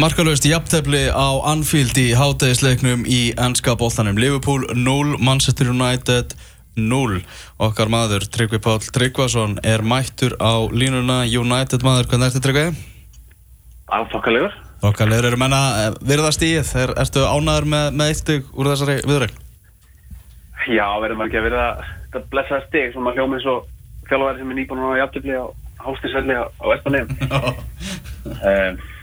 Markalöst jafntefni á Anfield í hátæðisleiknum í ennska bóltanum Liverpool 0, Manchester United 0 Okkar maður Tryggvi Pál Tryggvason er mættur á línuna. United maður, hvernig ertu Tryggvi? Áfokkalegur Okkar eru menna virðast í er, Ertu ánaður með, með eitt stygg úr þessari viðræk? Já, verðum ekki að verða þetta blessaða stygg sem að hljóma eins og þjálfæri sem er nýbúin á jafntefni á hástisvelli á Espanegum um,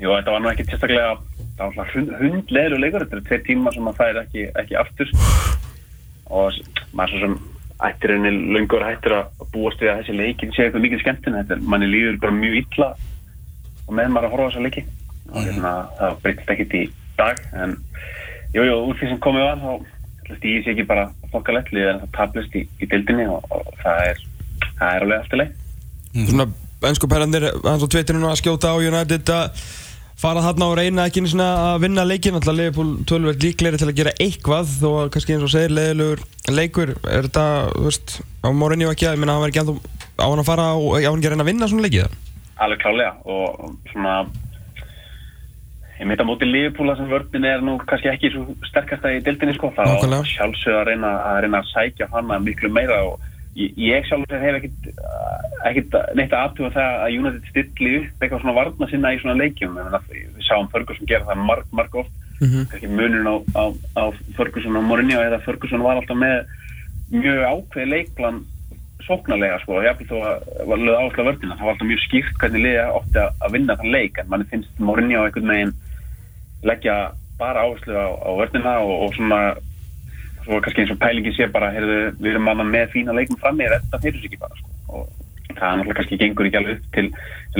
Jú, þetta var nú ekki sérstaklega, það var svona hundlegur leikur, þetta er tveir tíma sem maður fær ekki, ekki aftur. Og maður svo sem ættir henni lungur hættir að búast við að þessi leikin sé eitthvað mikið skemmtinn, þetta er, manni líður bara mjög illa og meðan maður að horfa á þessa leiki. Og hérna, það breytist ekkit í dag, en jú, jú, úr því sem komið var, þá stýðis ég ekki bara fokkalett, en það tablist í, í dildinni og, og það er, það er alveg aftur leik. Svona, ennsku perrandir, hans og tveitirinn að skjóta á United að fara þarna og reyna ekki eins og að vinna leikin alltaf Leopold tölverð líklegri til að gera eitthvað þó að kannski eins og segir leiðilegur leikur. Er þetta, þú veist, á Mourinho ekki að ég minna að hann verði ekki á hann að fara og á hann ekki að reyna að vinna svona leikið? Alveg klálega og svona ég myndi að móti að sem vördin er nú kannski ekki svo sterkast í dildinni sko, þá sjálfsögða að reyna að reyna að sækja hann að miklu meira og ég sjálf hef ekkert, neitt aðtuga það að United stilli upp eitthvað svona varna sinna í svona leikjum við sáum Ferguson gera það marg, marg oft mm -hmm. munun á, á, á Ferguson og Mourinho eða Ferguson var alltaf með mjög ákveði leikplan sóknarlega sko og jáfnveg þó að var lögð áherslu að vördina það var alltaf mjög skýrt hvernig liða ótti að, að vinna þann leik en manni finnst Mourinho einhvern veginn leggja bara áherslu á, á vördina og, og svona svo kannski eins og pælingi sé bara heyrðu, við erum manna með fína leikum fram með þetta fyrir sig ekki bara sko. og það er náttúrulega kannski gengur ekki alveg upp til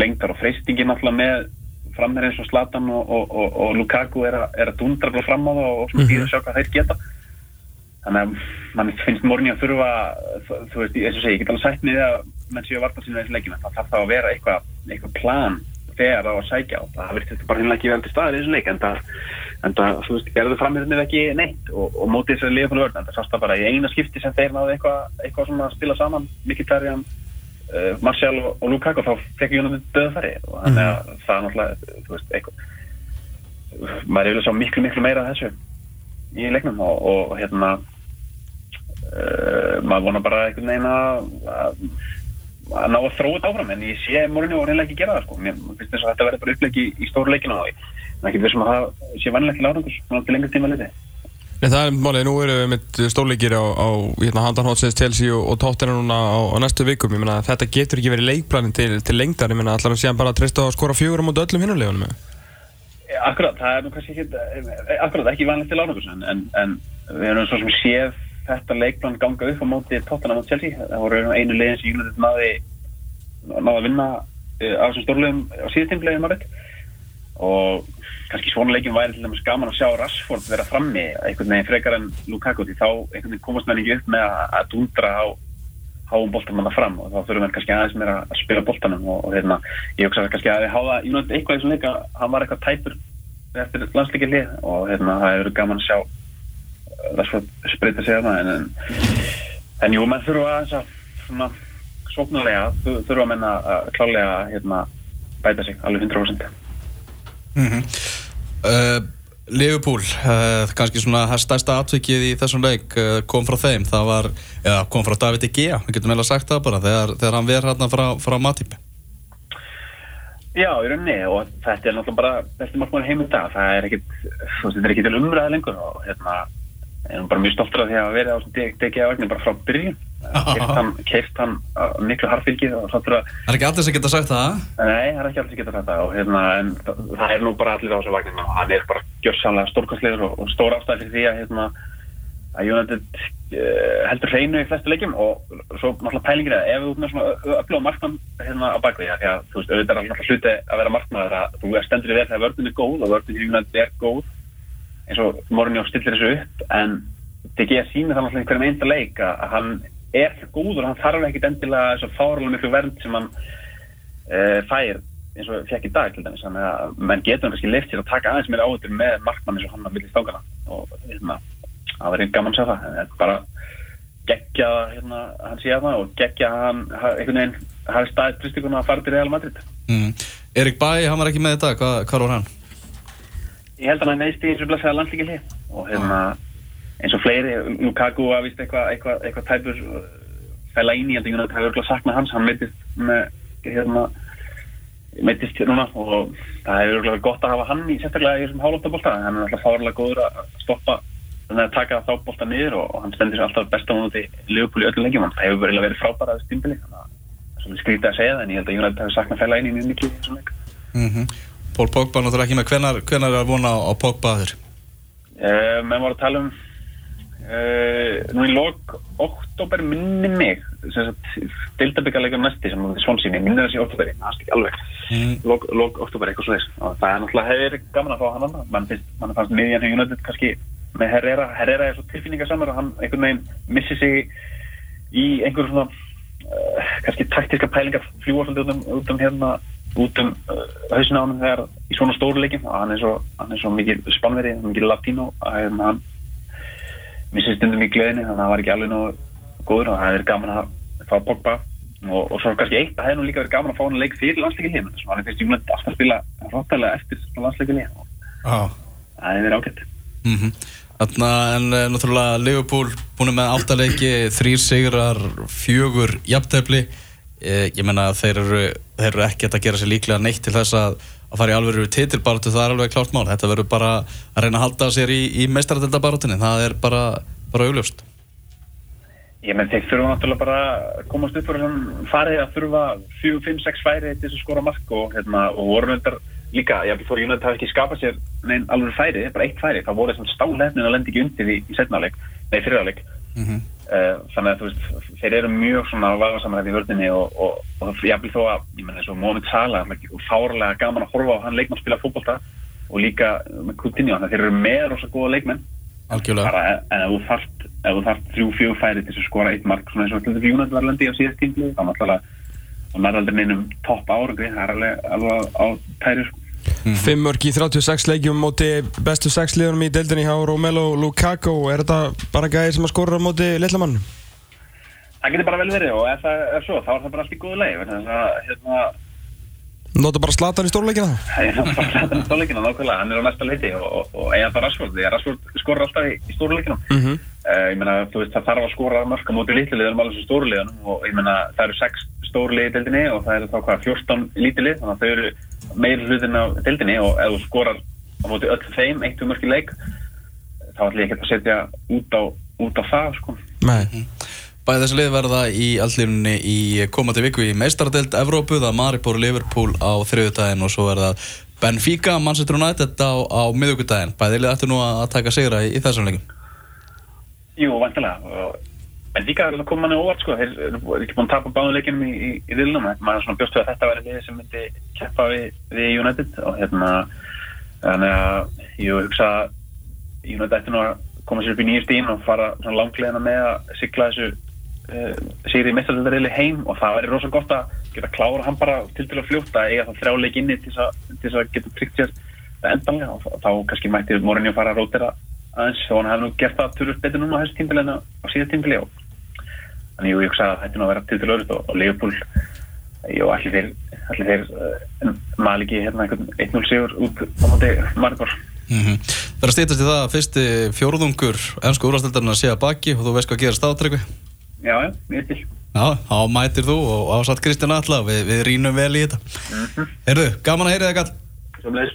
lengtar og freystingi náttúrulega með frammeir eins og Zlatan og, og, og, og Lukaku er, a, er að dundra fram á það og svona býða að sjá hvað þeir geta. Þannig að mann finnst morgni að þurfa þú veist, eins og segi, ég get alveg sætt með það menn séu að varta sína þessi leikina. Það þarf það að vera eitthvað, eitthvað plan þegar það var að sækja á það verður bara hinnlega ekki vel til staðir í þessu leik en það en það, þú veist, gerðu framhjörnir ekki neitt og, og mótið þessari liða fyrir vörn en það sást það bara í eina skipti sem þeir náðu eitthvað eitthva svona að spila saman Mkhitaryan, uh, Martial og, og Lukaku þá fekk Jónatinn döðfæri og þannig að -hmm. það er náttúrulega, þú veist, eitthvað maður er vilja sá miklu, miklu meira þessu í leiknum og, og hérna uh, maður vonar bara einhvern veginn að að ná að þróa þetta áfram en ég sé morinu og reynilega ekki gera það sko. Mér finnst þess að þetta verður bara upplegi í stóru leikinu og en ekki sem að það sé vanilegt til árangus til lengur tíma liti Nei það er málið, nú eru við með stórleikir á, á hérna, Handanhótsins, Chelsea og, og Tottenham núna á, á næstu vikum, ég meina þetta getur ekki verið leikplanin til, til lengdar, ég meina allar að séðan bara að treysta að skora fjögur á mótu öllum hinnulegunum Akkurát, það er nú kannski ekki eh, akkurát, ekki vanilegt til árangus en, en, en við erum svo sem séð þetta leikplan ganga upp á móti Tottenham og Chelsea, það voru einu leginn sem Júnatið náði náði að vinna eh, á þessum stórlegum á síðustimlegin og kannski svona leikin væri til dæmis gaman að sjá Rashford vera frammi einhvern veginn frekar en Lukaku því þá einhvern veginn komast ekki upp með að, að dundra á háum boltamanna fram og þá þurfum við kannski aðeins meira að spila boltanum og, og hérna, ég hugsa að kannski að við háða Júnand eitthvað í svona leika, hann var eitthvað tæpur eftir landsleikið lið og hérna, það hefur gaman að sjá Rashford spreita sig að það en, en, en jú, menn þurfa að svona svoknulega þurfa að menna að klálega hérna, bæta sig alveg 100% mm -hmm. Uh, Liverpool, uh, kannski svona stærsta atvikið í þessum leik uh, kom frá þeim, það var, eða kom frá David Egea, við getum vel að sagt það bara þegar, þegar hann verð hérna frá, frá Matip. Já, í rauninni og þetta er náttúrulega bara besti markmann heim í dag, það er ekkit þetta er ekkit til umræði lengur og hérna erum bara mjög stoltur af því að vera á DGA-vagnin bara frá byrjun keift hann miklu harfylgið Það er ekki allir sem geta sagt það? Nei, það er ekki allir sem geta sagt það og hérna, en það er nú bara allir á þessu vagnin og hann er bara gjörsamlega stórkastlegur og, og stór ástæði fyrir því að hérna, að United uh, heldur hreinu í flestu leikjum og svo náttúrulega pælingir að ef þú er með svona öflög markmann hérna á bakvið því að þú veist, auðvitað er alltaf hluti að vera markmann að þú stendur í verð þegar vördun er góð og vördun í United er góð eins og Mourinho stillir þessu upp en þetta ekki að sína það náttúrulega einhverjum einsta leik að hann er góður, hann þarf ekkit endilega þess að fárlega miklu vernd sem hann uh, fær eins og fekk í dag til dæmis, þannig að menn getur kannski leift sér að taka aðeins meira áður með markmann eins og hann að vilja stákana og hérna, það verður gaman að segja það, en er bara geggja hérna, hann sé að það og geggja hann, einhvern veginn hafi staðið pristíkuna að fara til Real Madrid. Mm. Erik Bæ, hann var ekki með þetta, hvað var hann? Ég held að hann neðst í og blæsaða landslíkili og hérna eins og fleiri, Lukaku að vist eitthvað eitthva, eitthva tæpur uh, fæla ín í, ég held að United hefur örgulega saknað hans, hann meitist með hérna meitist hér núna og það hefur örgulega gott að hafa hann í sérstaklega í þessum hálóttabólta, hann er alltaf fárlega góður að stoppa þannig að taka þá bólta niður og, og hann stendur sér alltaf besta í Liverpool í öllu lengjum, það hefur verið verið frábæra þessu tímbili, þannig að það er skrítið að segja það en ég held að United hefur saknað fæla ín í leik. Mm -hmm. Pól Pogba náttúrulega ekki með. Hvenar, hvenar er að vona á, Pogba þér? Uh, menn voru að tala um uh, nú í lok oktober minni mig deildabíkarleikar næsti sem er svonsýni minni þessi oktoberi, það er ekki alveg. Mm. lok, lok oktober eitthvað sluðis og það er náttúrulega hefur gaman að fá hann annar mann finnst, mann fannst miðjan hefur United kannski með Herrera, Herrera er svo tilfinningarsamar og hann einhvern veginn missi sig í einhverjum svona uh, kannski taktiska pælingar fljúa svolítið út um, um hérna út um uh, hausina á hann þegar í svona stóru leikin og hann er svo, hann er svo mikið spannveri, mikið latínó að hérna, hann missið stundum í gleðinni þannig að það var ekki alveg nógu góður. Og það er gaman að fá Pogba. Og, og svo kannski eitt að það hefði nú líka verið gaman að fá hann að leik fyrir landsleikin hér þannig að það finnst Júnland alltaf að spila ráttalega eftir landsleikin hér og það hefði verið ágætt. Mm -hmm. Þannig að en eh, náttúrulega Liverpool búin með áttaleiki þrýr sigrar, fjögur jafntefni eh, ég menna þeir eru, þeir eru ekkert að gera sér líklega neitt til þess að að fara í alveg titilbarótu, það er alveg klárt mál. Þetta verður bara að reyna að halda sér í, í meistaradöldabarótunni, það er bara bara augljóst. Ég menn þeir þurfa náttúrulega bara að komast upp fyrir svona farið að þurfa 4-5-6 færi til þess að skora mark og, hérna, og voru nöndar líka, ég fór Júnætt að ekki skapa sér neinn alveg færi, bara eitt færi það voru svona stálefnin að lendi ekki undir í, í setnáleik nei fyrirleik mm -hmm. þannig að þú veist, þeir eru mjög svona vagasamræði í vördinni og, og, og ég vil þó að, ég menn eins og Mómið Sala og fárlega gaman að horfa á hann leikmann spila fókbalta og líka með Coutinho, þannig að þeir eru með rosa góða leikmenn Bara, en ef þú þarft þarft þrjú fjög færi til að skora eitt mark svona eins og alltaf Júnætt var lendi á síðast tímli þá náttúrulega næraldin einum topp árangri það er alveg, alveg á tæri sko. Mm. Fimm mörg í 36 leikjum móti bestu sex liðunum í deildinni hjá Romelu Lukaku er þetta bara gæði sem að skora á móti litlamann? Það getur bara vel verið og ef það er svo þá er það bara allt í góðu leið hérna, Nóta bara Zlatan í stórleikina? Það er bara Zlatan í stórleikina, nákvæmlega, hann er á næsta leiti og, og, eiga það Rashford, því að Rashford skorur alltaf í, í stórleikina. Mm -hmm. uh, ég meina, þú veist, það þarf að skora mörg á móti lítilegðum alveg sem stórleikinu og ég meina, það eru 6 stórleiki í deildinni og það eru þá hvað 14 lítilið, þannig að þau eru meir hlutin á deildinni og ef þú skorar á móti öll þeim, eitt um mörg í leik, þá ætlum ég ekki að setja út á, út á það, sko. Nei. Bæði þessi lið verða í alllífunni í komandi viku í meistardelt Evrópu, það er Maribor Liverpool á þriðutæðin og svo er það Benfica, Manchester United á, á miðugutæðin. Bæði lið ættu nú að taka sigra í, í þessum leikum. Jú, vantilega. Benfica er að koma manni óvart sko, þeir eru ekki búin að tapa bánuleikinum í, í, í vilnum. Maður er svona bjóstu að þetta væri lið sem myndi keppa við, við United og hérna, þannig að ég hugsa að United ættu nú að koma sér upp í nýjum stín og fara langlegina með að sigla þessu uh, sigri mestraröldarriðli heim og það væri rosalega gott að geta klára hann bara til til að fljóta eiga það þrjáleik inni til þess að geta tryggt sér endanlega og þá kannski mætti Morinni að fara að rótera aðeins og hann hefði nú gert það turur betur núna á þessu tímpili en á síðast tímpili og þannig ég hugsa að þetta er að vera til til öðrut og, og Leopold og allir þeir, allir þeir uh, maður ekki hérna einhvern 1-0 sigur út á móti Maribor Mm -hmm. Það er að stýtast í það að fyrsti fjórðungur ennsku úrvastildarinn að sé að baki og þú veist hvað gerast átryggu? Já, já, ég til. Já, þá mætir þú og ásatt Kristján Alla við, við rínum vel í þetta. Mm -hmm. Herðu, gaman að heyra þig all. Svo bleið.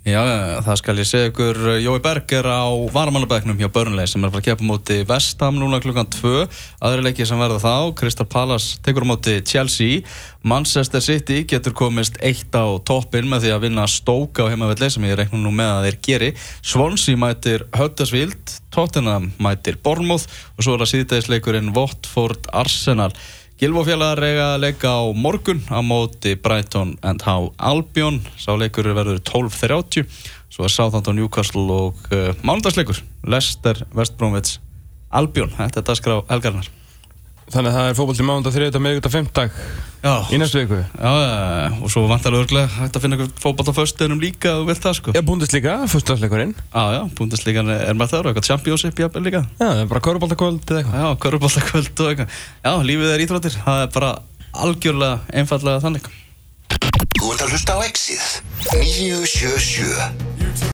Já, það skal ég segja ykkur Jói Berg er á varamannabæknum hjá Börnleik sem er að fara að kepa móti Vestham núna klukkan 2 aðri leiki sem verða þá Crystal Palace tekur móti Chelsea. Manchester City getur komist eitt á toppin með því að vinna Stoke á heimavelli sem ég reiknum nú með að þeir geri. Swansea mætir Huddersfield Tottenham mætir Bournemouth og svo er það síðdegisleikurinn Watford Arsenal Gilvófjallar eiga að leika á morgun á móti Brighton and Hove Albion. Sá leikur verður 12.30 svo er Southampton Newcastle og uh, mánundagsleikur Leicester West Bromwich Albion. Þetta er dagskrá helgarnar Þannig að það er fókból til mánundag, þriðdag, meðugudag, femtdag í næstu viku. Já, og svo vantarlega örglega hægt að finna eitthvað fókból á föstuðunum líka og vel það sko. Já, Bundesliga, fyrstdagsleikurinn Já, já, Bundesliga er með það og eitthvað Championship jafnvel líka. Já, það er bara körubóltakvöld eða eitthvað. Já, körubóltakvöld og eitthvað. Já, lífið er íþróttir, það er bara algjörlega einfallega þannig. Þú ert að hlusta á Exið. 977